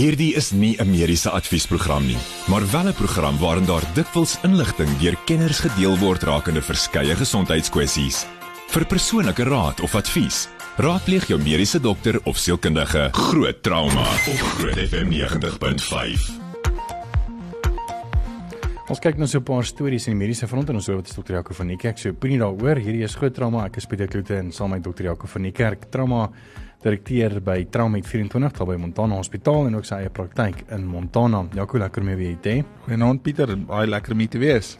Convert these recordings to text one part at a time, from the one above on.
Hierdie is nie 'n mediese adviesprogram nie, maar wel 'n program waarin daar dikwels inligting deur kenners gedeel word rakende verskeie gesondheidskwessies. Vir persoonlike raad of advies, raadpleeg jou mediese dokter of sielkundige. Groot trauma op Groot FM 90.5. Ons kyk nou so 'n paar stories in die mediese front en ons hoor wat is dokter Jaco van die kerk sê opinie daaroor. Hierdie is groot trauma. Ek is Pieter Kloete en saam met dokter Jaco van die kerk trauma direkteur by Traumet 24 daar by Montana Hospitaal en ook sy eie praktyk in Montana. Jaco, lekker om jou weer te hê. Goeienaand Pieter, baie lekker om hier te wees.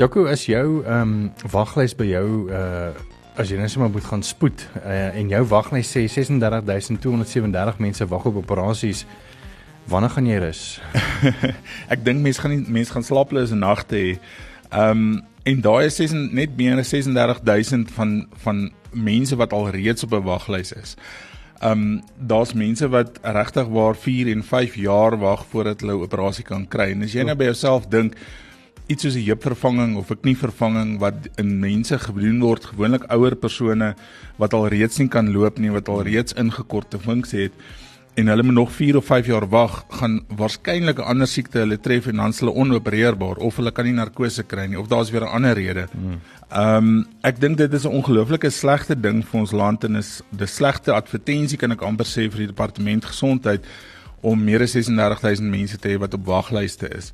Jaco, is jou ehm um, waglys by jou uh as jy net sommer moet gaan spoed uh, en jou waglys sê 36237 mense wag op operasies. Wanneer gaan jy rus? ek dink mense gaan nie mense gaan slaaplose nagte hê. Ehm um, en daai is net meer as 36000 van van mense wat al reeds op 'n waglys is. Um daar's mense wat regtig waar 4 en 5 jaar wag voordat hulle 'n operasie kan kry. En as jy nou by jouself dink iets soos 'n heupvervanging of 'n knievervanging wat in mense gedoen word, gewoonlik ouer persone wat al reeds nie kan loop nie, wat al reeds ingekorte funksie het, en hulle moet nog 4 of 5 jaar wag, gaan waarskynlik 'n ander siekte hulle tref en dan hulle onopereerbaar of hulle kan nie narkose kry nie of daar's weer 'n ander rede. Hmm. Ehm um, ek dink dit is 'n ongelooflike slegte ding vir ons land en is 'n slegte advertensie kan ek amper sê vir die departement gesondheid om meer as 36000 mense te hê wat op waglyste is.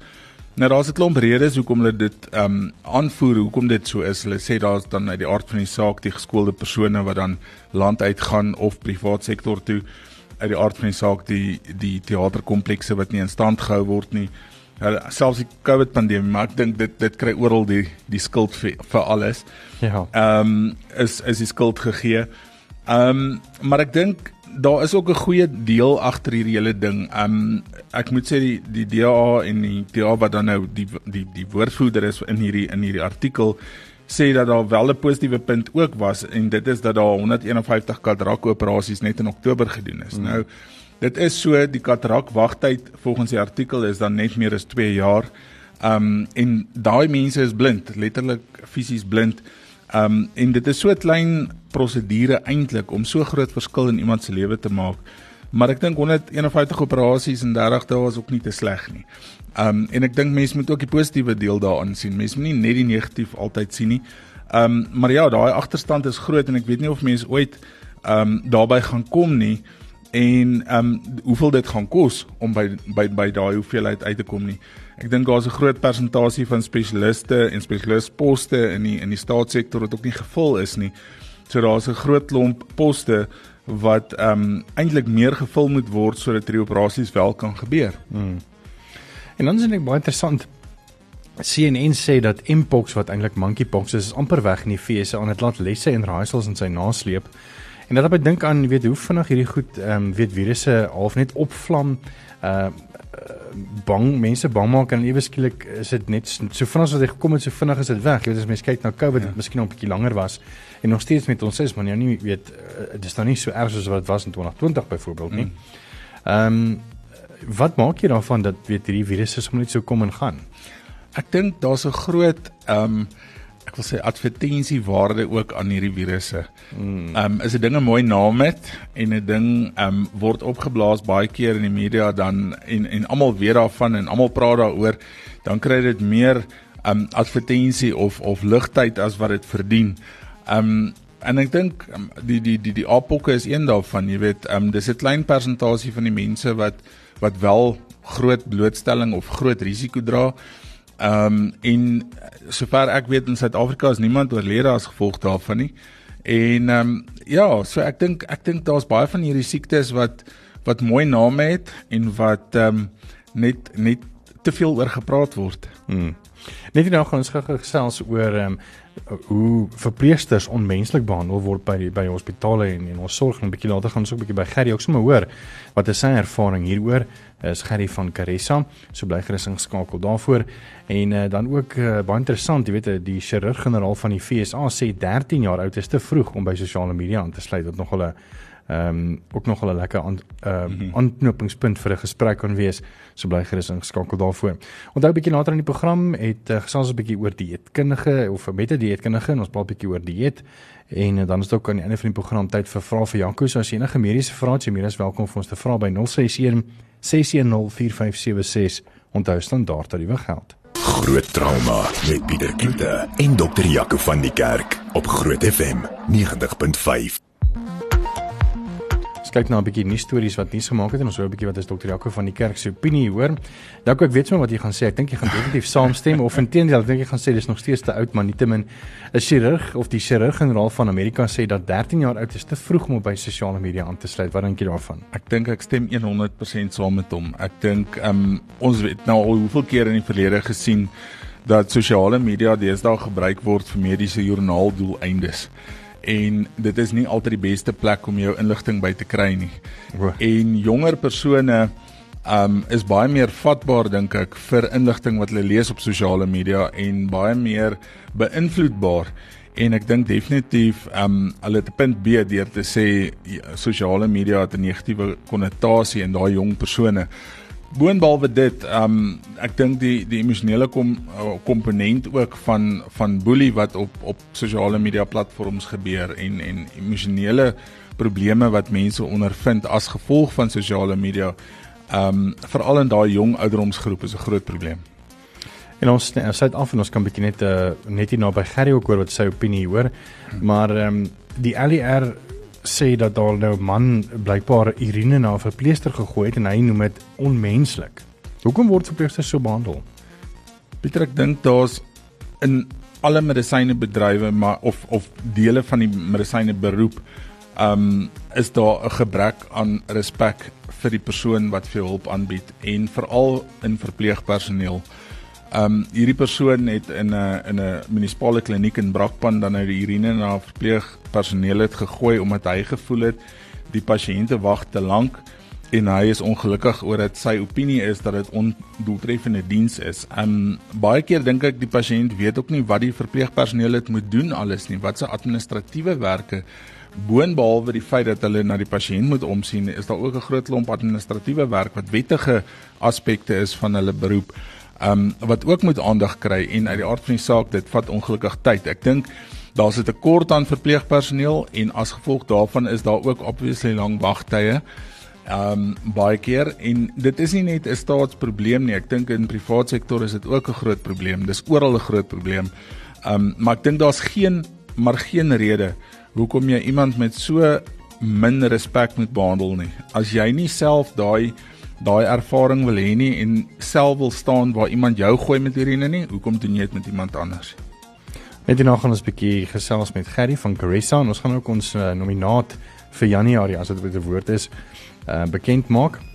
Nou daar's 'n klomp redes hoekom hulle dit ehm um, aanvoer, hoekom dit so is. Hulle sê daar's dan uit die aard van die saak die geskoolde persone wat dan land uitgaan of privaat sektor toe uit die aard van die saak die die teaterkomplekse wat nie in stand gehou word nie. Hulle selfs die COVID pandemie, maar ek dink dit dit kry oral die die skuld vir, vir alles. Ja. Ehm um, is is die skuld gegee. Ehm um, maar ek dink daar is ook 'n goeie deel agter hierdie hele ding. Ehm um, ek moet sê die die DA en die DA wat dan nou die die die woordvoerder is in hierdie in hierdie artikel sê dat daar wel 'n positiewe punt ook was en dit is dat daar 151 katarak operasies net in Oktober gedoen is. Mm. Nou dit is so die katarak wagtyd volgens die artikel is dan net meer as 2 jaar. Um en daai mense is blind, letterlik fisies blind. Um en dit is so 'n klein prosedure eintlik om so groot verskil in iemand se lewe te maak. Maar ek dink 151 operasies in 30 dae is ook nie te sleg nie. Um en ek dink mense moet ook die positiewe deel daarin sien. Mense moet nie net die negatief altyd sien nie. Um maar ja, daai agterstand is groot en ek weet nie of mense ooit um daarbey gaan kom nie en um hoeveel dit gaan kos om by by by daai hoeveelheid uit te kom nie. Ek dink daar's 'n groot persentasie van spesialiste en spesialistposte in die in die staatssektor wat ook nie gevul is nie. So daar's 'n groot klomp poste wat um eintlik meer gevul moet word sodat die operasies wel kan gebeur. Hmm. En dan is dit baie interessant. CNN sê dat Mpox wat eintlik monkeypox is, is amper weg in die VS aan dit laat lesse en raaisels in sy nasleep. En dat ek dink aan, weet hoe vinnig hierdie goed ehm um, weet virusse half net opvlam. Ehm uh, bang mense bang maak en ewe skielik is dit net so vinnig as wat hy gekom het so vinnig is dit weg. Jy weet as mens kyk na COVID ja. dit miskien nog 'n bietjie langer was en nog steeds met ons is maar nou nie weet uh, dis nou nie so erg soos wat dit was in 2020 byvoorbeeld nie. Mm. Ehm mm. um, wat maak jy daarvan dat weet hierdie virusse sommer net so kom en gaan? Ek dink daar's 'n groot ehm um, ek wil sê advertensie waarde ook aan hierdie virusse. Hmm. Ehm um, is 'n ding 'n mooi naam het en 'n ding ehm um, word opgeblaas baie keer in die media dan en en almal weet daarvan en almal praat daaroor, dan kry dit meer ehm um, advertensie of of ligtheid as wat dit verdien. Ehm um, en ek dink um, die die die die apokke is een daarvan, jy weet, ehm um, dis 'n klein persentasie van die mense wat wat wel groot blootstelling of groot risiko dra. Ehm um, en sover ek weet in Suid-Afrika is niemand oorlede as gevolg daarvan nie. En ehm um, ja, so ek dink ek dink daar's baie van hierdie siektes wat wat mooi name het en wat ehm um, net net te veel oor gepraat word. Hmm. Net nou gaan ons gou gesels oor ehm um, hoe verpleegsters onmenslik behandel word by by hospitale en en ons sorg 'n bietjie later gaan ons ook 'n bietjie by Gerry ook sommer hoor wat is sy ervaring hieroor. Is Gerry van Caressa so bly gerus ingeskakel daarvoor. En uh, dan ook uh, baie interessant jy weet eh, die chirurg generaal van die FSA sê 13 jaar oud is te vroeg om by sosiale media aan te sluit wat nog 'n ehm um, ook nog 'n lekker aan ehm uh, aanknopingspunt vir 'n gesprek kan wees. So bly gerus ingeskakel daarvoor. Onthou 'n bietjie later in die program het uh, gesels 'n bietjie oor dieetkundige of met 'n dieetkundige en ons praat 'n bietjie oor dieet. En uh, dan is dit ook aan die einde van die program tyd vir vrae vir Janko. So as jy enige mediese vrae het, jy meer as welkom vir ons te vra by 061 610 4576. Onthou standaard tariewe geld. Groot trauma met Pieter Kloete en dokter Jaco van die Kerk op Groot FM 90.5. Ons kyk na 'n bietjie nuus stories wat nuus gemaak het en ons hoor 'n bietjie wat is dokter Jaco van die kerk se opinie hoor. Dalk ek weet sommer wat jy gaan sê. Ek dink jy gaan definitief saamstem of intendeel dink jy gaan sê dis nog steeds te oud, maar nietemin 'n chirurg of die chirurg-generaal van Amerika sê dat 13 jaar oud is te vroeg om by sosiale media aan te sluit. Wat dink jy daarvan? Ek dink ek stem 100% saam met hom. Ek dink um, ons het nou al hoeveel keer in die verlede gesien dat sosiale media deesdae gebruik word vir mediese joernaaldoeleindes en dit is nie altyd die beste plek om jou inligting by te kry nie. Oh. En jonger persone um is baie meer vatbaar dink ek vir inligting wat hulle lees op sosiale media en baie meer beïnvloedbaar en ek dink definitief um hulle 'n punt B deur te sê ja, sosiale media het 'n negatiewe konnotasie in daai jong persone. Boonbehalwe dit, um ek dink die die emosionele kom uh, komponent ook van van boelie wat op op sosiale media platforms gebeur en en emosionele probleme wat mense ondervind as gevolg van sosiale media um veral in daai jong ouderdomsgroep is 'n groot probleem. En ons sluit af en ons kan bietjie net uh, net hier naby Gerry ook hoor wat sy opinie hoor. Maar ehm um, die LER sê dat daar nou 'n man blykbaar urine na 'n verpleester gegooi het en hy noem dit onmenslik. Hoekom word verpleegsters so behandel? Pieter, ek dink daar's in alle medisynebedrywe maar of of dele van die medisyne beroep, um is daar 'n gebrek aan respek vir die persoon wat vir hulp aanbied en veral in verpleegpersoneel. Um hierdie persoon het in 'n in 'n munisipale kliniek in Brakpan dan nou die urine na verpleegpersoneel het gegooi omdat hy gevoel het die pasiënte wag te lank en hy is ongelukkig oor dit sy opinie is dat dit ondoeltreffende diens is. Um baie keer dink ek die pasiënt weet ook nie wat die verpleegpersoneel dit moet doen alles nie, wat se administratiewe werke boonbehalwe die feit dat hulle na die pasiënt moet omsien, is daar ook 'n groot klomp administratiewe werk wat wettige aspekte is van hulle beroep um, wat ook moet aandag kry en uit die aard van die saak dit vat ongelukkig tyd. Ek dink daar's 'n tekort aan verpleegpersoneel en as gevolg daarvan is daar ook obviously lang wagtye. Ehm um, baie keer en dit is nie net 'n staatsprobleem nie. Ek dink in die private sektor is dit ook 'n groot probleem. Dis oral 'n groot probleem. Ehm um, maar ek dink daar's geen maar geen rede hoekom jy iemand met so min respek moet behandel nie. As jy nie self daai daai ervaring wil hê nie en self wil staan waar iemand jou gooi met urine nie, hoekom doen jy dit met iemand anders? Net hierna gaan ons 'n bietjie gesels met Gerry van Caressa en ons gaan ook ons uh, nominaat vir Januarie as dit 'n woord is uh, bekend maak.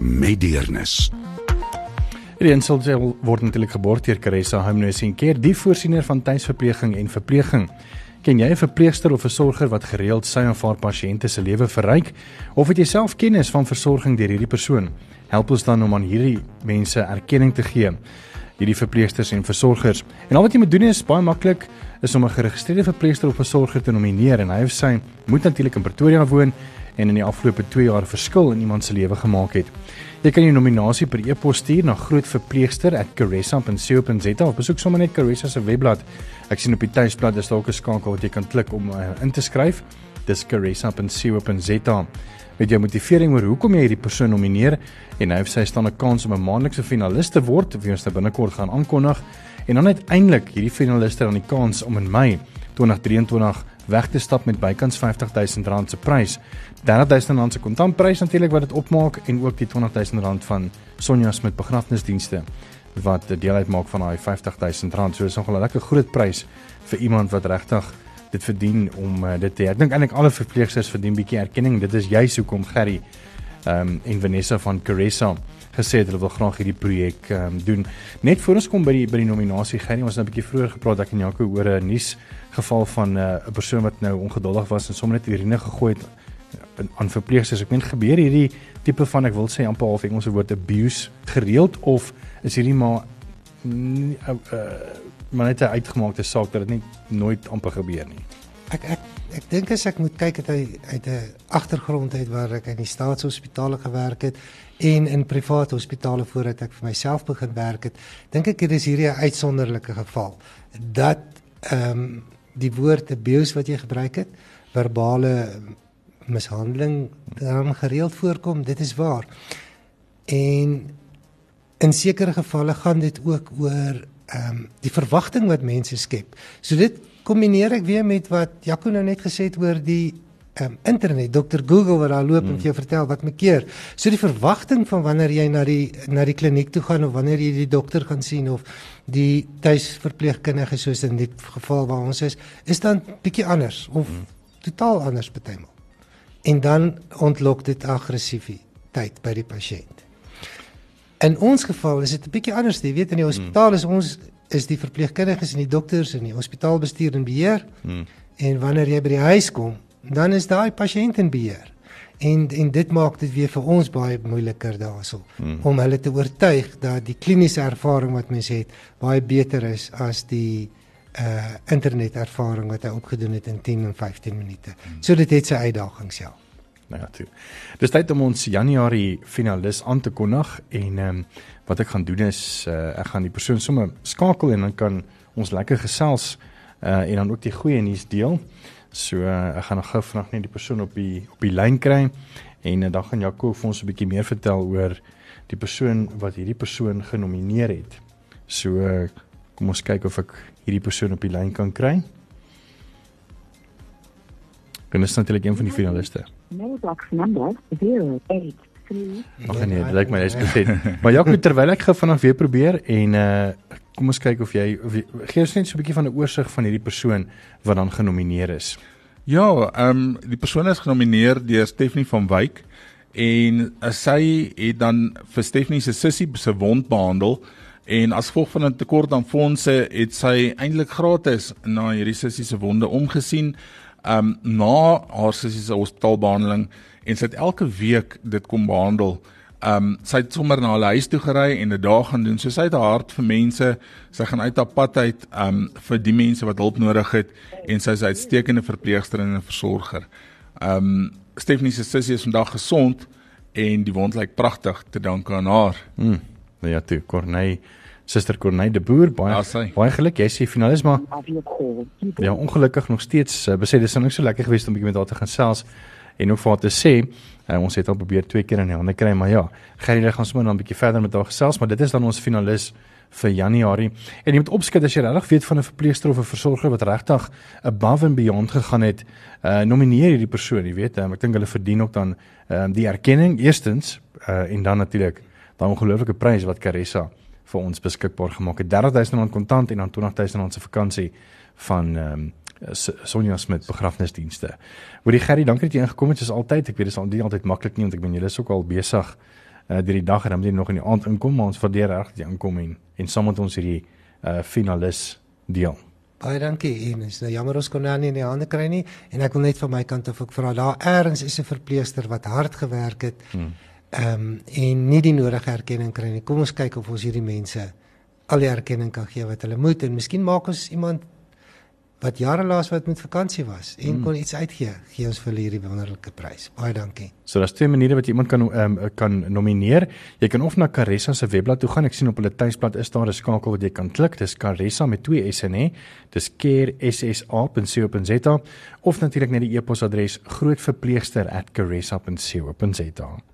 met deernis. Die insel word natuurlik geborg deur Caressa Home Nursing Care, die voorsiener van tuisverpleging en verpleging. Ken jy 'n verpleegster of 'n sorger wat gereeld sy of haar pasiënte se lewe verryk of het jy self kennis van versorging deur hierdie persoon? Help ons dan om aan hierdie mense erkenning te gee. Hierdie verpleegsters en versorgers. En al wat jy moet doen is baie maklik, is om 'n geregistreerde verpleegster of versorger te nomineer en hy of sy moet natuurlik in Pretoria woon en in die afgelope 2 jaar verskil in iemand se lewe gemaak het. Jy kan jou nominasie per e-pos stuur na grootverpleegster@caressa.co.za of besoek sommer net Caressa se webblad. Ek sien op die tuisblad is ook 'n skakel wat jy kan klik om uh, in te skryf. Dis caressa.co.za. Met jou motivering oor hoekom jy hierdie persoon nomineer en hy of sy staan 'n kans om 'n maandelikse finalis te word, wie ons nou binnekort gaan aankondig. En dan uiteindelik hierdie finaliste aan die kans om in Mei 2023 weg te stap met bykans R50000 se prys. R30000 se kontantprys natuurlik wat dit opmaak en ook die R20000 van Sonja Smit begrafnisdienste wat deel uitmaak van daai R50000. So dis nogal 'n lekker groot prys vir iemand wat regtig dit verdien om uh, dit te hê. Ek dink eintlik alle verpleegsters verdien bietjie erkenning. Dit is juist hoekom Gerry um, en Vanessa van Caressa gesê het hulle wil graag hierdie projek ehm um, doen. Net voor ons kom by die by die nominasie Gerry, ons het 'n bietjie vroeër gepraat ek en Jaco oor 'n nuus geval van eh, 'n uh, persoon wat nou ongeduldig was en sommer net urine gegooi het eh, aan verpleegsters. Ek meen gebeur hierdie tipe van ek wil sê amper half Engelse woord abuse gereeld of is hierdie maar uh, uh, maar net 'n uitgemaakte saak dat dit net nooit amper gebeur nie. Ek ek ek dink as ek moet kyk het hy uit 'n agtergrond uit waar ek in die staatshospitale gewerk het en in private hospitale voordat ek vir myself begin werk het, dink ek dit is hierdie 'n uitsonderlike geval dat ehm um, die woord abuse wat jy gebruik het, verbale mishandeling dan gereeld voorkom, dit is waar. En in sekere gevalle gaan dit ook oor ehm um, die verwagting wat mense skep. So dit kombineer ek weer met wat Jaco nou net gesê het oor die um, internet, Dr Google wat daar loop hmm. en vir jou vertel wat me keer. So die verwagting van wanneer jy na die na die kliniek toe gaan of wanneer jy die dokter gaan sien of die tuisverpleegkundige soos in die geval waar ons is, is dan bietjie anders of hmm. totaal anders partymal. En dan ontlok dit aggressiwiteit by die pasiënt. In ons geval is dit 'n bietjie anders. Jy weet in die hmm. hospitaal is ons is die verpleegkundiges en die dokters en die hospitaalbestuur en beheer. Hmm. En wanneer jy by die huis kom, dan is daai pasiënt in beheer. En en dit maak dit weer vir ons baie moeiliker daarso hmm. om hulle te oortuig dat die kliniese ervaring wat mens het baie beter is as die uh internetervaring wat hy opgedoen het in 10 en 15 minute. Hmm. So dit het sy uitdagings ja. Nou ja, toe. Dis tyd om ons Januarie finalis aan te kondig en ehm um, wat ek gaan doen is uh, ek gaan die persoon sommer skakel en dan kan ons lekker gesels uh en dan ook die goeie nuus deel. So uh, ek gaan nog gou vanaand net die persoon op die op die lyn kry en uh, dan gaan Jaco vir ons 'n bietjie meer vertel oor die persoon wat hierdie persoon genomineer het. So uh, kom ons kyk of ek hierdie persoon op die lyn kan kry. Dit is natuurlik een van die finaliste. Mailbox number 083. Ag nee, dit lyk my jy's gesê. Maar Jaco, terwyl ek gou vanaand weer probeer en uh kom ons kyk of jy of jy, gee ons net so 'n bietjie van 'n oorsig van hierdie persoon wat dan genomineer is. Ja, ehm um, die persoon is genomineer deur Stephanie van Wyk en uh, sy het dan vir Stephanie se sussie se wond behandel en as gevolg van 'n tekort aan fondse het sy eintlik gratis na hierdie sussie se wonde omgesien um na haar sussie se hospitaalbehandeling en sy het elke week dit kom behandel. Um sy het sommer na haar huis toe gery en 'n dag gaan doen. So sy het 'n hart vir mense. Sy gaan uit haar pad uit um vir die mense wat hulp nodig het en sy is 'n uitstekende verpleegster en 'n versorger. Um Stephanie se sussie is vandag gesond en die wond lyk pragtig te danke aan haar. Mm. Ja, toe Corneille Suster Corneille de Boer baie ja, baie geluk. Jy sê finalis maar Ja ongelukkig nog steeds uh, besê dis nou so lekker geweest om bietjie met haar te gaan sels en ook vir haar te sê uh, ons het al probeer twee keer in die hande kry maar ja Gerrie gaan sommer dan 'n bietjie verder met haar gesels maar dit is dan ons finalis vir Januarie. En jy moet opskud as jy regtig weet van 'n verpleegster of 'n versorger wat regtig above and beyond gegaan het uh, nomineer hierdie persoon jy weet um, ek dink hulle verdien ook dan uh, die erkenning eerstens uh, en dan natuurlik daai ongelooflike prys wat Caressa vir ons beskikbaar gemaak het. R30000 kontant en dan R20000 se vakansie van ehm um, Sonja Smit begrafnisdienste. Hoorie Gerry, dankie dat jy ingekom het soos altyd. Ek weet dit is al nie altyd maklik nie want ek ben julle is ook al besig uh deur die dag en dan moet jy nog in die aand inkom, maar ons waardeer reg dat jy inkom en en saam met ons hierdie uh finalis deel. Baie dankie. En is nou jammer ons kon nou nie in die hande kry nie en ek wil net van my kant af ook vra daar eers is 'n verpleegster wat hard gewerk het. Hmm ehm um, en nie die nodige erkenning kry nie. Kom ons kyk of ons hierdie mense al die erkenning kan gee wat hulle moet en miskien maak ons iemand wat jare laas wat met vakansie was en hmm. kon iets uitgee, gee ons vir hierdie wonderlike prys. Baie dankie. So daar's twee maniere wat iemand kan ehm um, kan nomineer. Jy kan of na Caressa se webblad toe gaan. Ek sien op hulle tuisblad is daar 'n skakel wat jy kan klik. Dis Caressa met twee S en E. Dis caressa.co.za of natuurlik net die e-posadres grootverpleegster@caressa.co.za.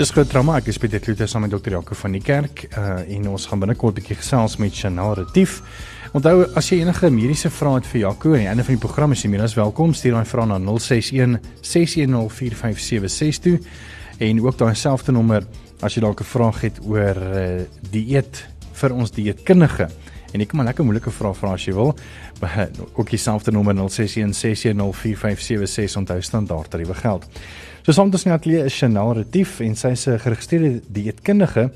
Dis groot drama. Ek is Pieter Kloete saam met Dr. Jaco van die kerk uh en ons gaan binnekort 'n bietjie gesels met Chanel Retief. Onthou as jy enige mediese vrae het vir Jaco aan die einde van die program is jy meer as welkom. Stuur daai vrae na 061 610 4576 toe en ook daai selfde nommer as jy dalk 'n vraag het oor uh dieet vir ons dieetkundige. En ek kan maar lekker moeilike vrae vra as jy wil. Ook dieselfde nommer 061 610 4576 onthou standaard tariewe geld. So saam met ons in die ateljee is Chanel Retief en sy is 'n geregistreerde dieetkundige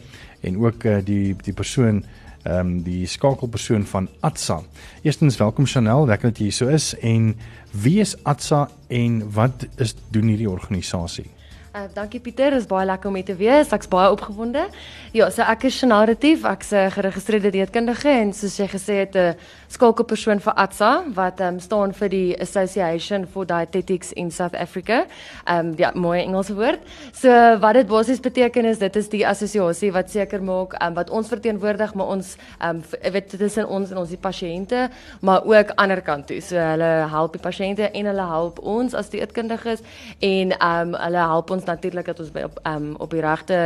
en ook uh, die die persoon ehm um, die skakelpersoon van Atsa. Eerstens welkom Chanel, lekker dat jy hier so is en wie is Atsa en wat is doen hierdie organisasie? Uh, dankie Pieter, is baie lekker om hier te wees. Ek's baie opgewonde. Ja, so ek is narratief, ek's 'n geregistreerde dieetkundige en soos jy gesê het 'n skakelpersoon vir ATSA wat um, staan vir die Association for Dietetics in South Africa. Ehm um, ja, mooi Engelse woord. So wat dit basies beteken is dit is die assosiasie wat seker maak um, wat ons verteenwoordig, maar ons ehm um, weet dit is in ons en ons die pasiënte, maar ook ander kant toe. So hulle help die pasiënte en hulle help ons as dieetkundiges en ehm um, hulle help ons ons natuurlik dat ons by op um, op die regte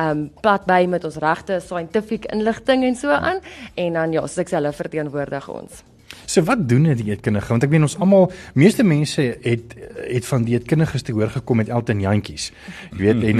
um pad by met ons regte scientific inligting en so aan en dan ja, soos ek sê hulle verteenwoordig ons. So wat doen 'n dieetkundige? Want ek weet ons almal, meeste mense het het van dieetkundiges te hoor gekom met Elton Jantjies. Jy weet en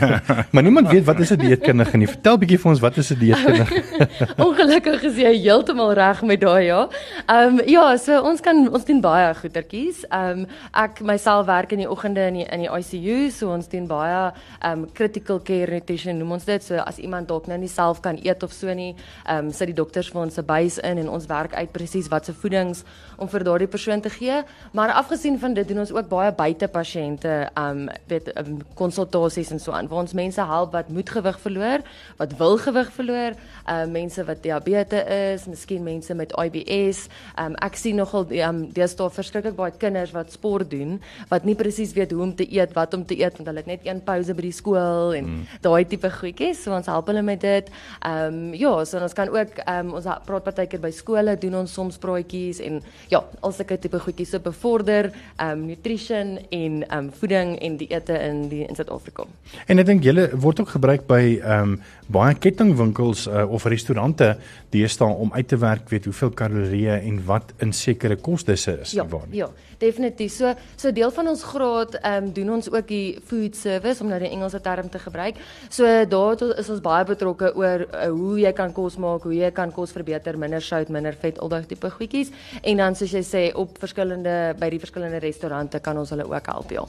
maar niemand weet wat is 'n dieetkundige nie. Vertel bietjie vir ons wat is 'n dieetkundige? Ongelukkig is jy heeltemal reg met daai ja. Ehm um, ja, so ons kan ons doen baie goetertjies. Ehm um, ek myself werk in die oggende in die in die ICU, so ons doen baie ehm um, critical care nutrition noem ons dit. So as iemand dalk nou nie self kan eet of so nie, ehm um, sit die dokters vir ons se buis in en ons werk uit presies wat se voedings om vir daardie persoon te gee. Maar afgesien van dit doen ons ook baie buite pasiënte um weet um, konsultasies en so aan waar ons mense help wat moet gewig verloor, wat wil gewig verloor, um mense wat diabetes is, miskien mense met IBS. Um ek sien nogal um deesdae verskriklik baie kinders wat sport doen wat nie presies weet hoe om te eet, wat om te eet want hulle het net een pouse by die skool en mm. daai tipe goedjies. So ons help hulle met dit. Um ja, so ons kan ook um ons praat partykeer by skole doen ons soms praatjies en ja, al sulke tipe goedjies so bevorder um nutrition en um voeding en dieete in die in Suid-Afrika. En ek dink julle word ook gebruik by um baie kettingwinkels uh, of restaurante deesdae om uit te werk weet hoeveel kalorieë en wat in sekere kosdisse is ja, waar. Ja, definitief. So so deel van ons graad um doen ons ook die food service om nou die Engelse term te gebruik. So daar is ons baie betrokke oor uh, hoe jy kan kos maak, hoe jy kan kos verbeter, minder sout, minder vet, al daai tipe goedjies. En dan soos jy sê op verskillende by die verskillende restaurante kan ons hulle ook help deel.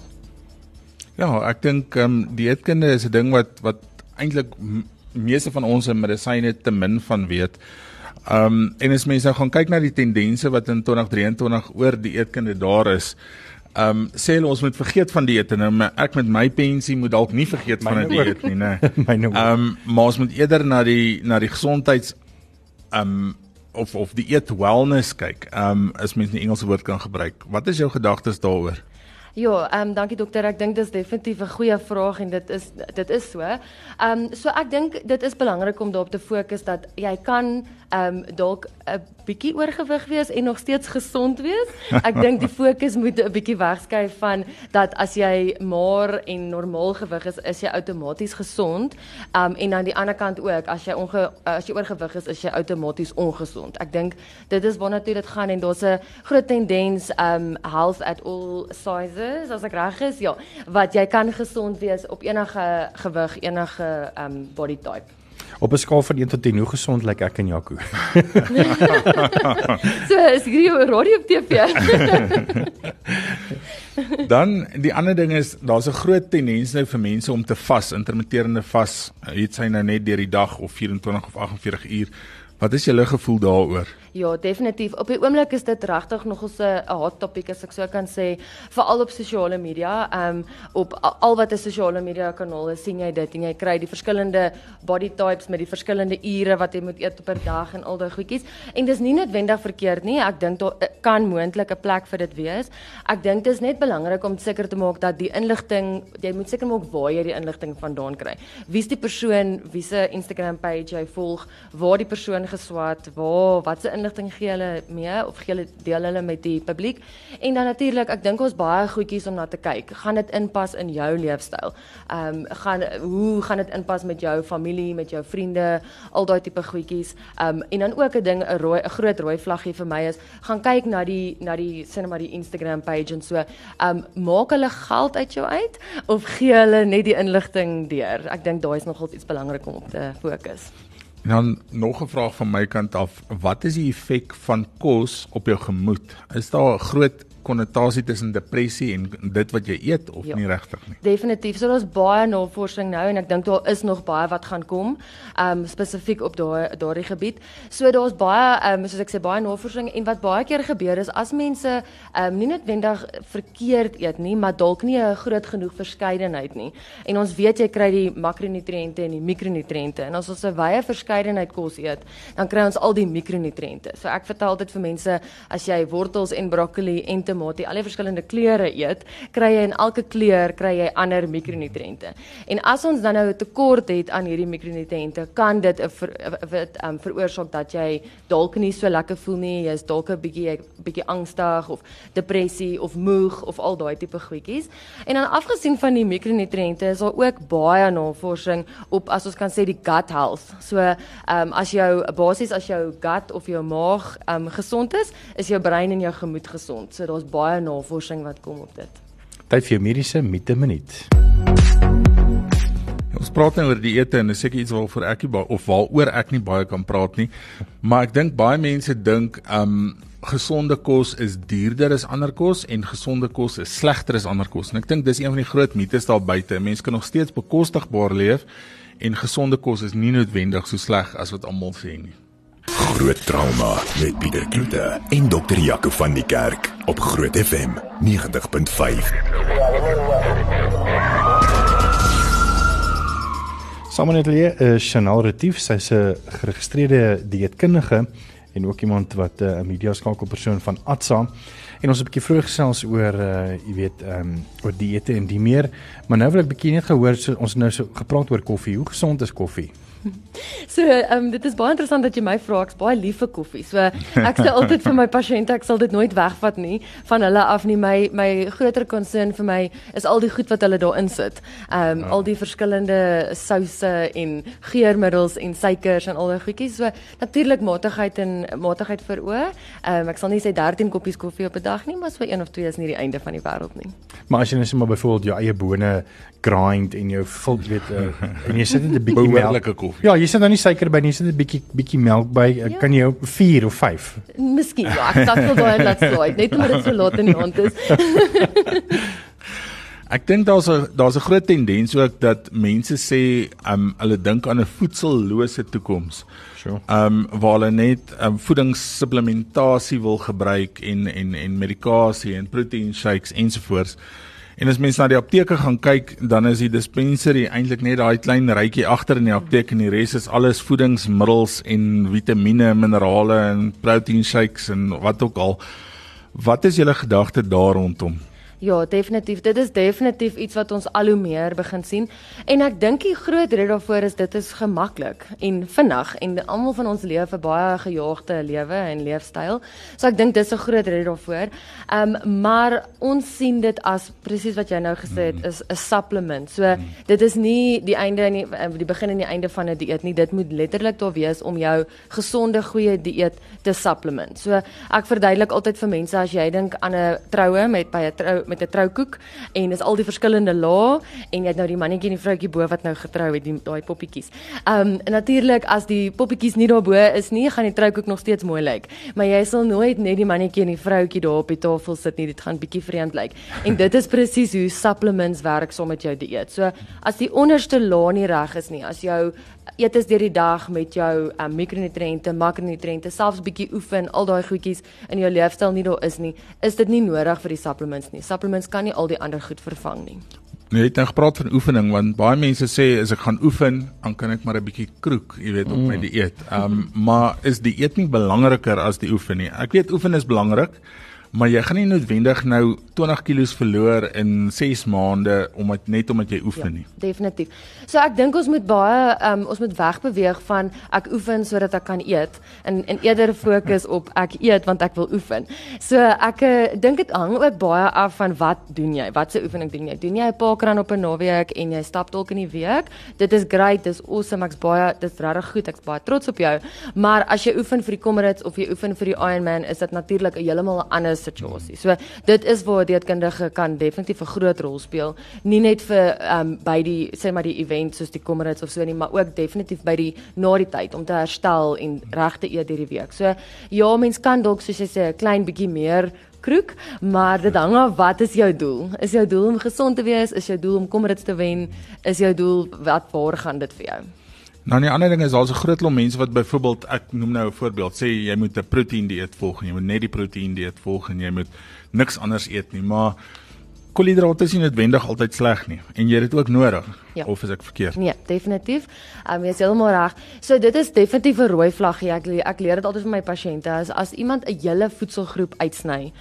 Ja, ek dink ehm um, dieetkunde is 'n ding wat wat eintlik meeste van ons in medisyne te min van weet. Ehm um, en as mense nou gaan kyk na die tendense wat in 2023 oor dieetkunde daar is, ehm um, sê hulle ons moet vergeet van dieete nou, maar ek met my pensie moet dalk nie vergeet van 'n dieet nie, né? Ehm um, maar ons moet eerder na die na die gesondheids ehm um, of of die eet wellness kyk. Ehm um, as mens 'n Engelse woord kan gebruik. Wat is jou gedagtes daaroor? Ja, ehm um, dankie dokter. Ek dink dis definitief 'n goeie vraag en dit is dit is so. Ehm um, so ek dink dit is belangrik om daarop te fokus dat jy kan ehm um, dalk 'n bietjie oorgewig wees en nog steeds gesond wees. Ek dink die fokus moet 'n bietjie wegskuif van dat as jy maar en normaal gewig is, is jy outomaties gesond. Um en aan die ander kant ook, as jy onge as jy oorgewig is, is jy outomaties ongesond. Ek dink dit is waarna toe dit gaan en daar's 'n groot tendens um health at all sizes, as ek reg is, ja, wat jy kan gesond wees op enige gewig, enige um body type. Op 'n skaal van 1 tot 10, hoe gesond lyk ek en Jaco? so, is hierdie radio op TV? Dan die ander ding is daar's 'n groot tendens nou vir mense om te vas, intermitterende vas. Dit sy nou net deur die dag of 24 of 48 uur. Wat is julle gevoel daaroor? Ja, definitief. Op die oomblik is dit regtig nog 'n hot topic as ek so kan sê, veral op sosiale media. Ehm um, op al wat 'n sosiale media kanaal is, sien jy dit en jy kry die verskillende body types met die verskillende ure wat jy moet eet 'n dag en al daai goedjies. En dis nie noodwendig verkeerd nie. Ek dink daar kan moontlik 'n plek vir dit wees. Ek dink dit is net belangrik om seker te maak dat die inligting, jy moet seker maak waar jy die inligting vandaan kry. Wie's die persoon, wie se Instagram page jy volg, waar die persoon geswat, waar wat se inligting gee hulle mee of gee hulle deel hulle met die publiek. En dan natuurlik, ek dink ons baie goedjies om na te kyk. Gaan dit inpas in jou leefstyl? Ehm um, gaan hoe gaan dit inpas met jou familie, met jou vriende, al daai tipe goedjies. Ehm um, en dan ook 'n ding 'n rooi 'n groot rooi vlaggie vir my is gaan kyk na die na die net maar die Instagram page en so. Ehm um, maak hulle geld uit jou uit of gee hulle net die inligting deur? Ek dink daai is nogal iets belangrik om op te fokus. En dan nog 'n vraag van my kant af, wat is die effek van kos op jou gemoed? Is daar 'n groot konnotasie tussen depressie en dit wat jy eet of ja, nie regtig nie. Definitief. So daar's baie navorsing nou en ek dink daar is nog baie wat gaan kom, ehm um, spesifiek op daai daardie gebied. So daar's baie ehm um, soos ek sê baie navorsing en wat baie keer gebeur is as mense ehm um, nie noodwendig verkeerd eet nie, maar dalk nie 'n groot genoeg verskeidenheid nie. En ons weet jy kry die makronutriënte en die mikronutriënte en as ons 'n wye verskeidenheid kos eet, dan kry ons al die mikronutriënte. So ek vertel altyd vir mense as jy wortels en broccoli en tamatie, al die verskillende kleure eet, kry jy in elke kleur kry jy ander mikronutriënte. En as ons dan nou 'n tekort het aan hierdie mikronutriënte, kan dit 'n wat um, veroorsaak dat jy dalk nie so lekker voel nie, jy's dalk 'n bietjie bietjie angstig of depressie of moeg of al daai tipe goedjies. En dan afgesien van die mikronutriënte is daar ook baie navorsing op as ons kan sê die gut health. So, ehm um, as jou basies as jou gut of jou maag ehm um, gesond is, is jou brein en jou gemoed gesond. So daar's daar's baie navorsing wat kom op dit. Tyd vir jou mediese mite minuut. Ja, ons praat nou oor dieete en dis seker iets waaroor ek nie of waaroor ek nie baie kan praat nie. Maar ek dink baie mense dink um gesonde kos is duurder as ander kos en gesonde kos is slegter as ander kos. En ek dink dis een van die groot mites daar buite. Mense kan nog steeds bekostigbaar leef en gesonde kos is nie noodwendig so sleg as wat almal sê nie. Groot trauma met Pieter Kloete en dokter Jaco van die Kerk op Groot FM 90.5. Samanetlie is Chanel Retief, sy's 'n geregistreerde dieetkundige en ook iemand wat eh, 'n media skakelpersoon van Atsa. En ons het 'n bietjie vroeg gesels oor uh jy weet ehm um, oor dieete en die meer, maar nou wil ek bietjie net gehoor so, ons nou so gepraat oor koffie. Hoe gesond is koffie? So, ehm um, dit is baie interessant dat jy my vra. Ek's baie lief vir koffie. So, ek sê altyd vir my pasiënte, ek sal dit nooit wegvat nie van hulle af nie. My my groter concern vir my is al die goed wat hulle daarin sit. Ehm um, ja. al die verskillende souse en geurmiddels en suikers en al daai goedjies. So, natuurlik matigheid en matigheid vir oë. Ehm um, ek sal nie sê 13 koppies koffie op 'n dag nie, maar so een of twee is nie die einde van die wêreld nie. Maar as jy net maar byvoorbeeld jou eie bone grind en jou vul weet uh, en jy sit net 'n bietjie melk koffie. Ja, jy sit dan nie suiker by nie, jy sit 'n bietjie bietjie melk by. Ja. Kan jy 4 of 5? Miskien ja, ek dink sou daai laat slide, net omdat dit so laat in die aand is. ek dink daar's 'n daar's 'n groot tendens ook dat mense sê um hulle dink aan 'n voedsellose toekoms. Sure. Um waar hulle net um, voedingssupplementasie wil gebruik en en en medikasie en protein shakes ensovoorts. En as mense na die apteke gaan kyk, dan is die dispensary eintlik net daai klein rytjie agter in die apteek en die res is alles voedingsmiddels en vitamiene, minerale en protein shakes en wat ook al. Wat is julle gedagte daar rondom? Ja, definitief. Dit is definitief iets wat ons al hoe meer begin sien. En ek dink die groot rede daarvoor is dit is gemaklik en vinnig en almal van ons leef 'n baie gejaagde lewe en leefstyl. So ek dink dis 'n groot rede daarvoor. Ehm um, maar ons sien dit as presies wat jy nou gesê het is 'n supplement. So dit is nie die einde en die, eh, die begin en die einde van 'n die dieet nie. Dit moet letterlik daar wees om jou gesonde goeie dieet te supplement. So ek verduidelik altyd vir mense as jy dink aan 'n troue met by 'n trou met 'n troukoek en dis al die verskillende lae en jy het nou die mannetjie en die vroutjie bo wat nou getrou het, die daai poppietjies. Ehm um, natuurlik as die poppietjies nie daarbo is nie, gaan die troukoek nog steeds mooi lyk. Maar jy sal nooit net die mannetjie en die vroutjie daar op die tafel sit nie, dit gaan bietjie vreemd lyk. En dit is presies hoe supplements werk saam met jou dieet. So as die onderste laag nie reg is nie, as jou eet is deur die dag met jou um, mikronutriënte, makronutriënte, selfs bietjie oefen, al daai goedjies in jou leefstyl nie daar is nie, is dit nie nodig vir die supplements nie. Supplements kan nie al die ander goed vervang nie. Nee, jy het nou gepraat van oefening want baie mense sê as ek gaan oefen, dan kan ek maar 'n bietjie kroek, jy weet, op mm. my dieet. Ehm um, maar is die eet nie belangriker as die oefen nie? Ek weet oefen is belangrik, maar jy gaan nie noodwendig nou 20 kg verloor in 6 maande omdat net omdat jy oefen Ja, nie. definitief. So ek dink ons moet baie um, ons moet wegbeweeg van ek oefen sodat ek kan eet en en eerder fokus op ek eet want ek wil oefen. So ek uh, dink dit hang ook baie af van wat doen jy? Watse oefening doen jy? Doen jy 'n paar keer aan op 'n naweek en jy stap dalk in die week? Dit is great, dis awesome. Ek's baie dis regtig goed. Ek's baie trots op jou. Maar as jy oefen vir die Comrades of jy oefen vir die Ironman, is dit natuurlik 'n heeltemal 'n ander situasie. So dit is waar 'n dieetkundige kan definitief 'n groot rol speel, nie net vir ehm um, by die sê maar die event soos die Comrades of so nie, maar ook definitief by die na die tyd om te herstel en reg te eet hierdie week. So ja, mens kan dalk soos jy sê 'n klein bietjie meer kroek, maar dit hang af wat is jou doel? Is jou doel om gesond te wees? Is jou doel om Comrades te wen? Is jou doel wat waar gaan dit vir jou? Nou die ander ding is daar's 'n groot klomp mense wat byvoorbeeld ek noem nou 'n voorbeeld, sê jy moet 'n proteïen dieet volg en jy moet net die proteïen dieet volg en jy moet niks anders eet nie, maar koolhidrate is nie noodwendig altyd sleg nie en jy het dit ook nodig. Ja. Of is ek verkeerd? Nee, definitief. Um, jy is heeltemal reg. So dit is definitief 'n rooi vlaggie. Ek ek leer dit altyd vir my pasiënte as as iemand 'n hele voedselgroep uitsny,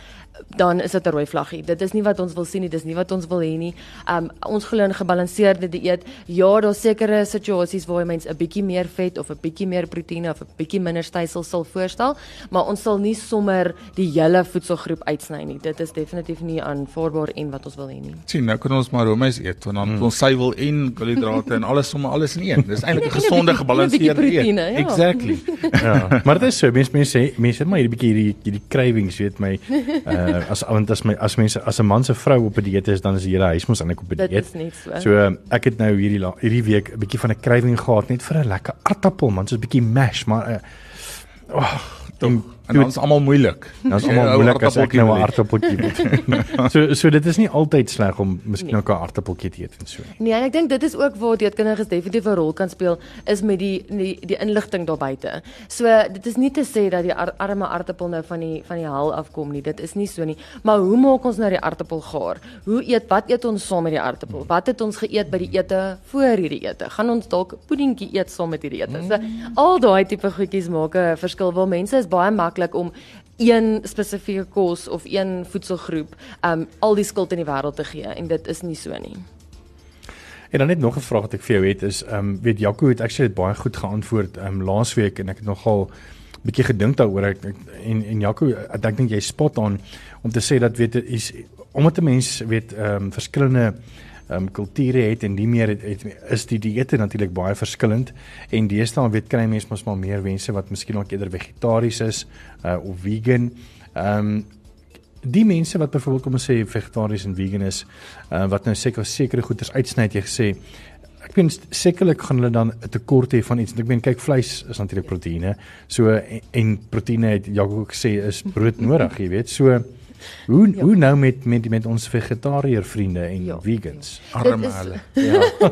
dan is dit 'n rooi vlaggie. Dit is nie wat ons wil sien nie, dis nie wat ons wil hê nie. Um ons glo in gebalanseerde dieet. Ja, daar's sekere situasies waar 'n mens 'n bietjie meer vet of 'n bietjie meer proteïene of 'n bietjie minder stysel sal voorstel, maar ons sal nie sommer die hele voedselgroep uitsny nie. Dit is definitief nie aanvaarbaar en wat ons wil hê nie. Sien, nou kan ons maar roomys eet want dan hmm. ons suiwel en koolhidrate en alles sommer alles in een. Dis eintlik 'n gesonde gebalanseerde dieet. ja. Exactly. Ja, maar dit is so mense mense sê mense het maar hierdie bietjie hierdie hierdie cravings weet my uh as want as my as mense as 'n man se vrou op 'n dieet is dan is die hele huis mos eintlik op 'n Dit dieet. is net so. So um, ek het nou hierdie la- hierdie week 'n bietjie van 'n craving gehad net vir 'n lekker aartappel man, soos 'n bietjie mash, maar uh, oh, en En dan is almal moeilik. Dan is almal moeilik as ek nou 'n aartappeltjie moet. so so dit is nie altyd sleg om miskien ook 'n aartappeltjie te eet en so nie. Nee, en ek dink dit is ook waar dieetkundiges definitief 'n rol kan speel is met die die, die inligting daar buite. So dit is nie te sê dat die ar arme aartappel nou van die van die hel afkom nie. Dit is nie so nie. Maar hoe maak ons nou die aartappel gaar? Hoe eet wat eet ons saam met die aartappel? Wat het ons geëet by die ete voor hierdie ete? Gaan ons dalk puddingkie eet saam met hierdie ete? So al daai tipe goedjies maak 'n verskil. Waar mense is baie maklik om een spesifieke kos of een voedselgroep um al die skuld in die wêreld te gee en dit is nie so nie. En dan net nog 'n vraag wat ek vir jou het is um, weet Jaco het actually baie goed geantwoord um, laasweek en ek het nogal bietjie gedink daaroor ek, ek en en Jaco ek dink jy spot on om te sê dat weet is omdat 'n mens weet ehm um, verskillende um, kulture het en die meer het, het is die dieete natuurlik baie verskillend en deesdae weet kry mense mos maar meer mense wat miskien ook eerder vegetaries is uh, of vegan. Ehm um, die mense wat byvoorbeeld kom ons sê vegetaries en vegan is uh, wat nou seker sekere goeders uitsny het jy gesê ek meen sekerlik gaan hulle dan 'n tekort hê van iets. Ek meen kyk vleis is natuurlik proteïene so en, en proteïene het Jaco ook gesê is brood nodig jy weet. So hoe ja. hoe nou met met met ons vegetariër vriende en ja. Ja. vegans Arme Dit is- hulle. ja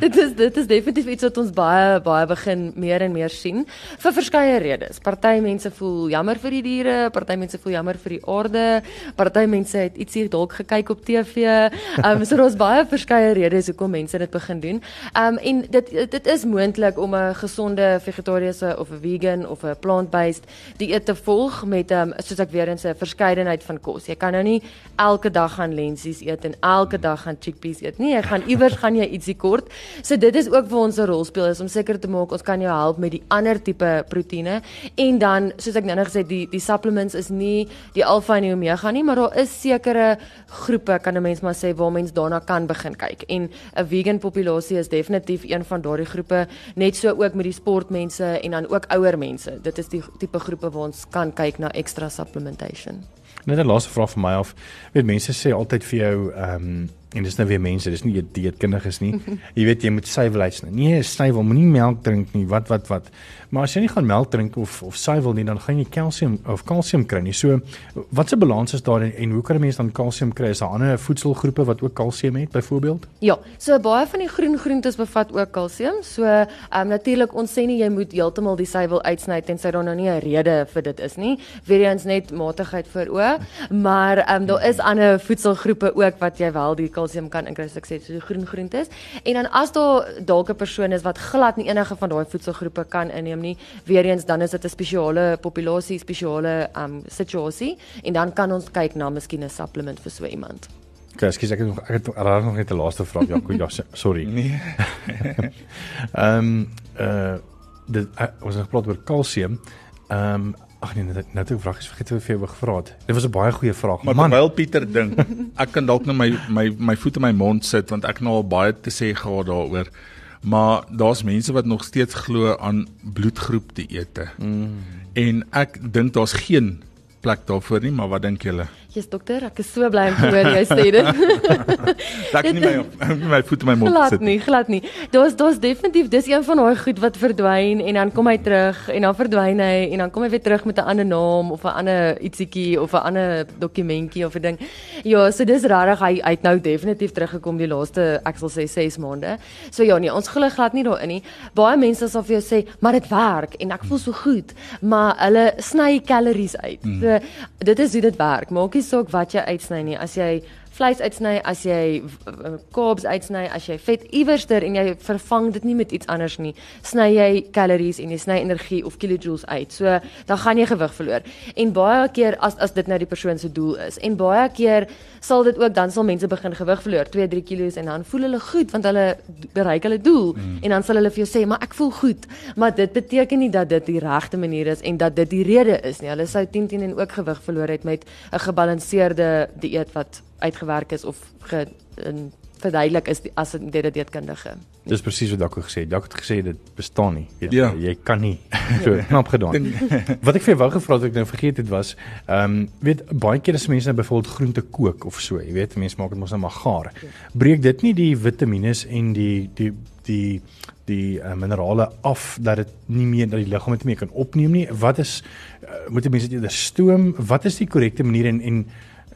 dit is dit is definitief iets wat ons baie baie begin meer en meer sien vir verskeie redes. Party mense voel jammer vir die diere, party mense voel jammer vir die aarde, party mense het ietsie dalk gekyk op TV. Ehm um, so daar's baie verskeie redes hoekom mense dit begin doen. Ehm um, en dit dit is moontlik om 'n gesonde vegetariese of 'n vegan of 'n plant-based dieet te volg met ehm um, soos ek weer eens 'n verskeidenheid van kos. Jy kan nou nie elke dag gaan lensies eet en elke dag gaan chickpeas eet nie. Jy gaan iewers gaan jy ietsie kort. So dit is ook waar ons 'n rol speel is om seker te maak ons kan jou help met die ander tipe proteïene en dan soos ek nou net gesê het, die die supplements is nie die alfa en die omega nie, maar daar is sekere groepe kan 'n mens maar sê waar mens daarna kan begin kyk. En 'n vegan populasie is definitief een van daardie groepe, net so ook met die sportmense en dan ook ouer mense. Dit is die tipe groepe waar ons kan kyk na extra supplementation. Net 'n laaste vraag vir my af. Weet mense sê altyd vir jou ehm um, en dis nou weer mense, dis nie dieetkundiges nie. jy weet jy moet suiwel uitsny. Nee, suiwel, moenie melk drink nie. Wat wat wat. Maar as jy nie gaan melk drink of of suiwel nie, dan gaan jy kalsium of kalsium kry nie. So watse balans is daar en, en hoe kan 'n mens dan kalsium kry? Is daar ander voedselgroepe wat ook kalsium het byvoorbeeld? Ja, so baie van die groen groentes bevat ook kalsium. So, ehm um, natuurlik ons sê nie jy moet heeltemal die suiwel uitsny tensy daar nou nie 'n rede vir dit is nie. Weer eens net matigheid vir oë, maar ehm um, daar is ander voedselgroepe ook wat jy wel die kalsium kan inkry soos ek sê, so groen groentes. En dan as daar dalk 'n persoon is wat glad nie enige van daai voedselgroepe kan inneem nie, weer eens dan is dit 'n spesiale populasie, spesiale um situasie en dan kan ons kyk na miskien 'n supplement vir so iemand. Okay, ekskuus, ek het nog ek het raak nog net 'n laaste vraag, Jaco. Ja, sorry. Nee. Ehm um, uh dit uh, ons het gepraat oor kalsium. Ehm um, ag nee, net nou toe vraag is vergeet hoe vir jou gevra het. Dit was 'n baie goeie vraag. Maar terwyl Pieter dink, ek kan dalk net my my my voet in my mond sit want ek nou al baie te sê gehad daaroor. Maar daar's mense wat nog steeds glo aan bloedgroep dieete. Mm. En ek dink daar's geen plek daarvoor nie, maar wat dink julle? Jesus dokter, ek is so bly om te hoor jy sê dit. Ek nie my nie my voet in my mond glad sit. nie, glad nie. Daar's daar's definitief dis een van daai goed wat verdwyn en dan kom hy terug en dan verdwyn hy en dan kom hy weer terug met 'n ander naam of 'n ander ietsiekie of 'n ander dokumentjie of 'n ding. Ja, so dis regtig hy hy het nou definitief teruggekom die laaste ek sal sê 6 maande. So ja nee, ons glo glad nie daarin nie. Baie mense sal vir jou sê, "Maar dit werk en ek voel so goed." Maar hulle sny calories uit. So dit is hoe dit werk. Maak nie saak wat jy uitsny nie. As jy vleis uitsny, as jy uh, carbs uitsny, as jy vet iewerster en jy vervang dit nie met iets anders nie, sny jy calories en jy sny energie of kilojoules uit. So dan gaan jy gewig verloor. En baie keer as as dit nou die persoon se doel is en baie keer sal dit ook dan sal mense begin gewig verloor, 2, 3 kilos en dan voel hulle goed want hulle bereik hulle doel mm. en dan sal hulle vir jou sê, "Maar ek voel goed." Maar dit beteken nie dat dit die regte manier is en dat dit die rede is nie. Hulle sou 10 10 en ook gewig verloor het met 'n gebalanseerde dieet wat uitgewerk is of ge, in, verduidelik is die, as 'n dieetkundige. dis presies wat Jaco gesê het. Jaco het gesê dit bestaan nie. Weet, Ja. Jy kan nie. So knap gedaan. wat ek vir jou wou gevra het wat ek nou vergeet het was, ehm um, weet baie keer as mense nou byvoorbeeld groente kook of so, jy weet, mense maak dit mos nou maar gaar. Breek dit nie die vitamiene en die die die die uh, minerale af dat dit nie meer dat die liggaam dit nie meer kan opneem nie. Wat is uh, moet mense dit eerder stoom? Wat is die korrekte manier en en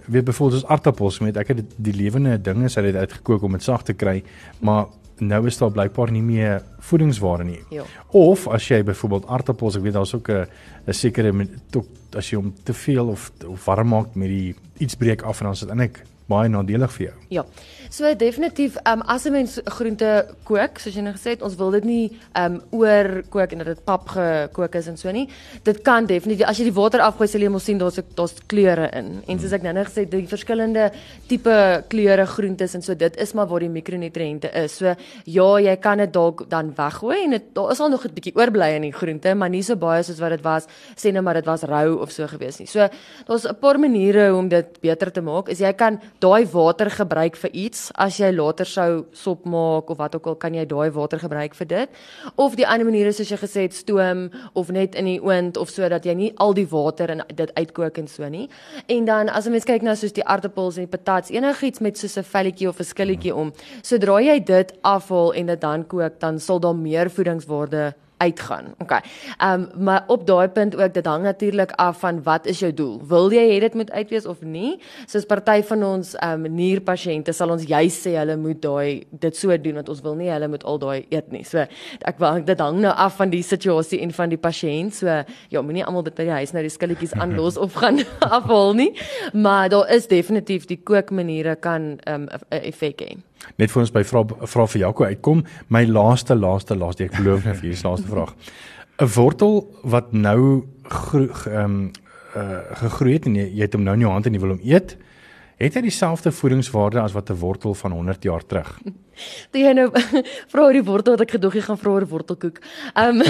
weet byvoorbeeld as aartappels met ek het dit, die lewende dinge sy het uitgekook om dit sag te kry, maar nou is daar blykbaar nie meer voedingswaarde nie. Ja. Of as jy byvoorbeeld aartappels, ek weet daar's ook 'n 'n sekere men- tot as jy hom te veel of of warm maak met die iets breek af en dan is dit eintlik baie nadelig vir jou. Ja. So definitief, um, as 'n mens groente kook, soos jy nou gesê het, ons wil dit nie um oor kook en dat dit pap gekook is en so nie. Dit kan definitief as jy die water afgooi, sal jy mos sien daar's daar's kleure in. En soos ek nou net gesê het, die verskillende tipe kleure groentes en so dit is maar waar die mikronutriënte is. So ja, jy kan dit dalk dan weggooi en dit daar is al nog 'n bietjie oorbly in die groente, maar nie so baie soos wat dit was sê nou maar dit was rou of so gewees nie. So daar's 'n paar maniere om dit beter te maak. Is jy kan daai water gebruik vir iets as jy later sou sop maak of wat ook al kan jy daai water gebruik vir dit. Of die ander maniere soos jy gesê het stoom of net in die oond of so dat jy nie al die water in dit uitkook en so nie. En dan as 'n mens kyk na soos die aartappels en die patats, enigiets met soos 'n velletjie of 'n skilletjie om. Sodra jy dit afhaal en dit dan kook, dan sal daar meer voedingswaarde uitgaan. Okay. Ehm um, maar op daai punt ook dit hang natuurlik af van wat is jou doel? Wil jy hê dit moet uitwees of nie? Soos party van ons ehm um, nierpasiënte sal ons juis sê hulle moet daai dit so doen want ons wil nie hulle moet al daai eet nie. So ek wou dit hang nou af van die situasie en van die pasiënt. So ja, moenie almal dit by die huis nou die skilletjies aanlos of gaan afhaal nie. Maar daar is definitief die kookmaniere kan ehm um, 'n effek hê. Net vir ons by vra vra vir Jaco uitkom, my laaste laaste laaste ek beloof net vir hierdie laaste vraag. 'n Wortel wat nou ehm um, uh, gegroei het en jy, jy het hom nou in jou hand en jy wil hom eet, het hy dieselfde voedingswaarde as wat 'n wortel van 100 jaar terug? Toe jy nou vra oor die wortel wat ek gedoog jy gaan vra oor wortelkoek. Ehm um,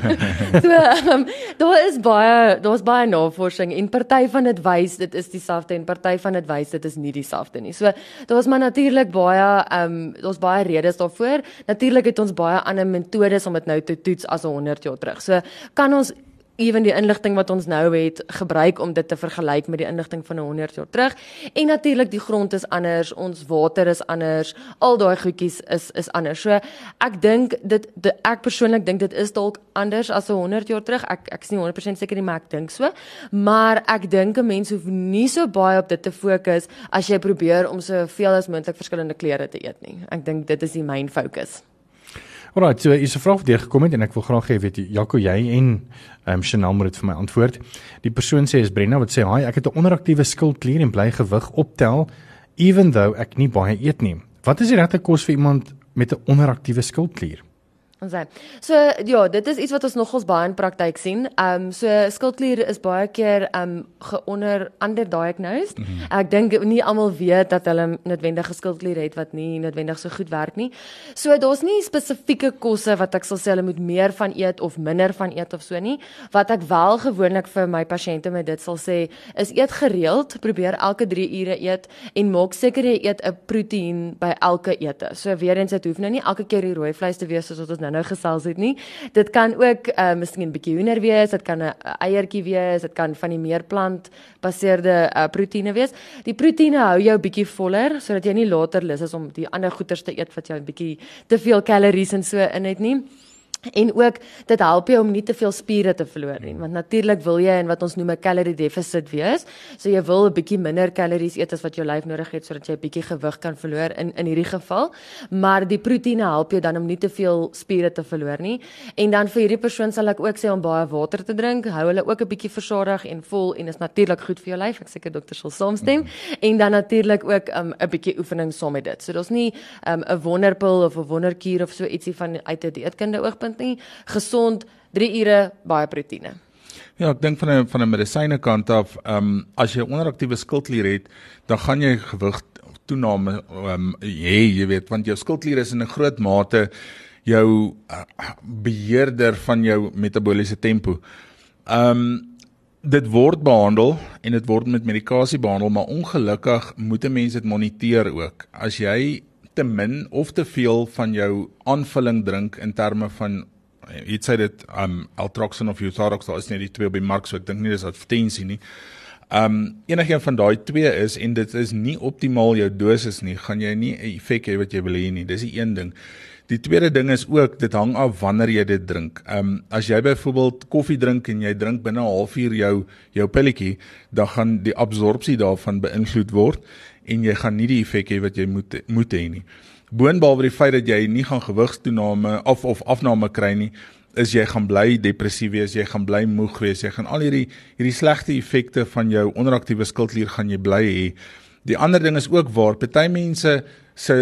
so um, daar is baie daar's baie navorsing en party van dit wys dit is dieselfde en party van dit wys dit is nie dieselfde nie. So daar's maar natuurlik baie ehm um, daar's baie redes daarvoor. Natuurlik het ons baie ander metodes om dit nou te toets as 100 jaar terug. So kan ons ewen die inligting wat ons nou het gebruik om dit te vergelyk met die inligting van 100 jaar terug. En natuurlik die grond is anders, ons water is anders, al daai goedjies is is anders. So ek dink dit de, ek persoonlik dink dit is dalk anders as 100 jaar terug. Ek ek is nie 100% seker nie, maar ek dink so. Maar ek dink 'n mens hoef nie so baie op dit te fokus as jy probeer om soveel as moontlik verskillende kleure te eet nie. Ek dink dit is die myn fokus. Alraai, so is 'n vraag wat deur gekom het en ek wil graag hê weet jy Jaco jy en ehm um, Chanel moet dit vir my antwoord. Die persoon sê is Brenna wat sê hi, ek het 'n onderaktiewe skildklier en bly gewig optel even though ek nie baie eet nie. Wat is die regte kos vir iemand met 'n onderaktiewe skildklier? Ons sê. So ja, dit is iets wat ons nogals baie in praktyk sien. Ehm um, so skildklier is baie keer ehm um, geonder underdiagnosed. Mm -hmm. Ek dink nie almal weet dat hulle noodwendige skildklier het wat nie noodwendig so goed werk nie. So daar's nie spesifieke kosse wat ek sal sê hulle moet meer van eet of minder van eet of so nie. Wat ek wel gewoonlik vir my pasiënte met dit sal sê is eet gereeld, probeer elke 3 ure eet en maak seker jy eet 'n proteïen by elke ete. So weer eens dit hoef nou nie elke keer die rooi vleis te wees soos wat ons nou-nou gesels het nie. Dit kan ook uh, miskien 'n bietjie hoender wees, dit kan 'n eiertjie wees, dit kan van die meerplant baseerde uh, proteïene wees. Die proteïene hou jou bietjie voller sodat jy nie later lus is om die ander goeders te eet wat jou 'n bietjie te veel calories en so in het nie. En ook dit help jou om nie te veel spiere te verloor nie, want natuurlik wil jy in wat ons noem 'n calorie deficit wees. So jy wil 'n bietjie minder calories eet as wat jou lyf nodig het sodat jy 'n bietjie gewig kan verloor in in hierdie geval. Maar die proteïene help jou dan om nie te veel spiere te verloor nie. En dan vir hierdie persoon sal ek ook sê om baie water te drink, hou hulle ook 'n bietjie versadig en vol en is natuurlik goed vir jou lyf. Ek seker dokter sal saamstem. Mm -hmm. En dan natuurlik ook um, 'n um, bietjie oefening saam met dit. So daar's nie um, 'n um, wonderpil of 'n wonderkuur of so ietsie van uit 'n dieetkundige oogpunt oggend nie. Gesond, 3 ure, baie proteïene. Ja, ek dink van 'n van 'n medisyne kant af, ehm um, as jy onderaktiewe skildklier het, dan gaan jy gewig toename ehm um, hê, jy weet, want jou skildklier is in 'n groot mate jou uh, beheerder van jou metabooliese tempo. Ehm um, dit word behandel en dit word met medikasie behandel, maar ongelukkig moet 'n mens dit moniteer ook. As jy te min of te veel van jou aanvulling drink in terme van iets sê dit um Altroxin of Utharox daar is net die twee op die mark so ek dink nie dis advertensie nie. Um enigiets van daai twee is en dit is nie optimaal jou dosis nie, gaan jy nie 'n effek hê wat jy wil hê nie. Dis die een ding. Die tweede ding is ook dit hang af wanneer jy dit drink. Um as jy byvoorbeeld koffie drink en jy drink binne 'n halfuur jou jou pilletjie, dan gaan die absorpsie daarvan beïnvloed word en jy gaan nie die effek hê wat jy moet moet hê nie. Boonbehalwe die feit dat jy nie gaan gewigstoename of of afname kry nie, is jy gaan bly depressief wees, jy gaan bly moeg wees, jy gaan al hierdie hierdie slegte effekte van jou onderaktiewe skildklier gaan jy bly hê. Die ander ding is ook waar party mense se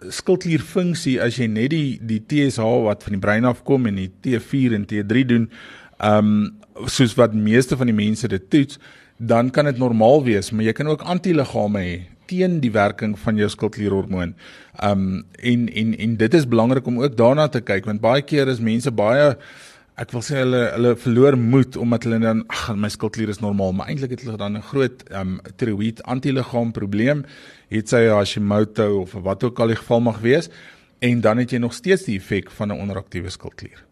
skildklierfunksie as jy net die die TSH wat van die brein afkom en die T4 en T3 doen, ehm um, soos wat meeste van die mense dit toets, dan kan dit normaal wees, maar jy kan ook antiliggame hê teen die werking van jou skildklierhormoon. Um en en en dit is belangrik om ook daarna te kyk want baie keer is mense baie ek wil sê hulle hulle verloor moed omdat hulle dan ag my skildklier is normaal, maar eintlik het hulle dan 'n groot um tiroïed antiliggaam probleem, het sy Hashimoto of wat ook al die geval mag wees en dan het jy nog steeds die effek van 'n onderaktiewe skildklier.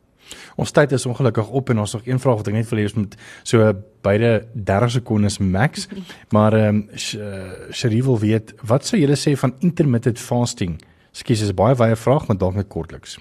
Ons tyd is ongelukkig op en ons nog een vraag wat ek net wil hê is met so beide 30 sekondes max. Maar ehm um, Sherry wil weet wat sou julle sê van intermittent fasting? Skus, is baie baie vraag, maar dalk net kortliks.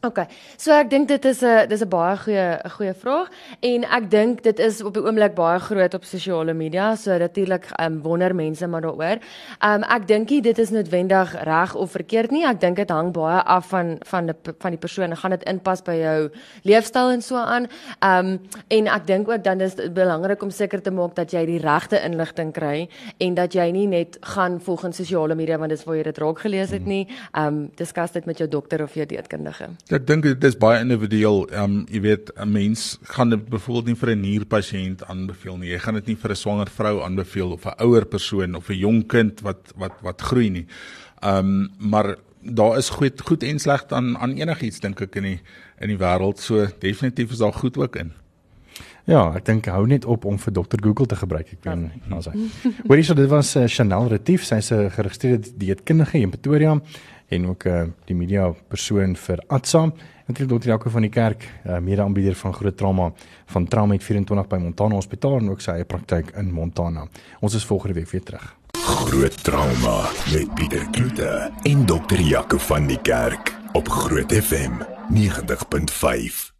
OK. So ek dink dit is 'n dis 'n baie goeie 'n goeie vraag en ek dink dit is op die oomblik baie groot op sosiale media. So natuurlik um, wonder mense maar daaroor. Um ek dink nie dit is noodwendig reg of verkeerd nie. Ek dink dit hang baie af van van die van die persoon. Gaan dit inpas by jou leefstyl en so aan. Um en ek dink ook dan is dit belangrik om seker te maak dat jy die regte inligting kry en dat jy nie net gaan volgens sosiale media want dis waar jy dit raak gelees het nie. Um diskus dit met jou dokter of jou dieetkundige. Ek dink dit is baie individueel. Ehm um, jy weet 'n mens gaan dit byvoorbeeld nie vir 'n nierpasiënt aanbeveel nie. Jy gaan dit nie vir 'n swanger vrou aanbeveel of 'n ouer persoon of 'n jong kind wat wat wat groei nie. Ehm um, maar daar is goed goed en sleg aan aan enigiets dink ek in die in die wêreld. So definitief is daar goed ook in. Ja, ek dink hou net op om vir dokter Google te gebruik. Ek weet ja. nou sê. Hoorie so dit was uh, Chanel Retief, sy's 'n geregistreerde dieetkundige in Pretoria en ook uh, die media persoon vir Atsa. Natuurlik dokter Jaco van die kerk, uh, mede-aanbieder van groot trauma van Trauma 24 by Montana Hospitaal en ook sy eie praktyk in Montana. Ons is volgende week weer terug. Groot trauma met Pieter Kloete en dokter Jaco van die kerk op Groot FM 90.5.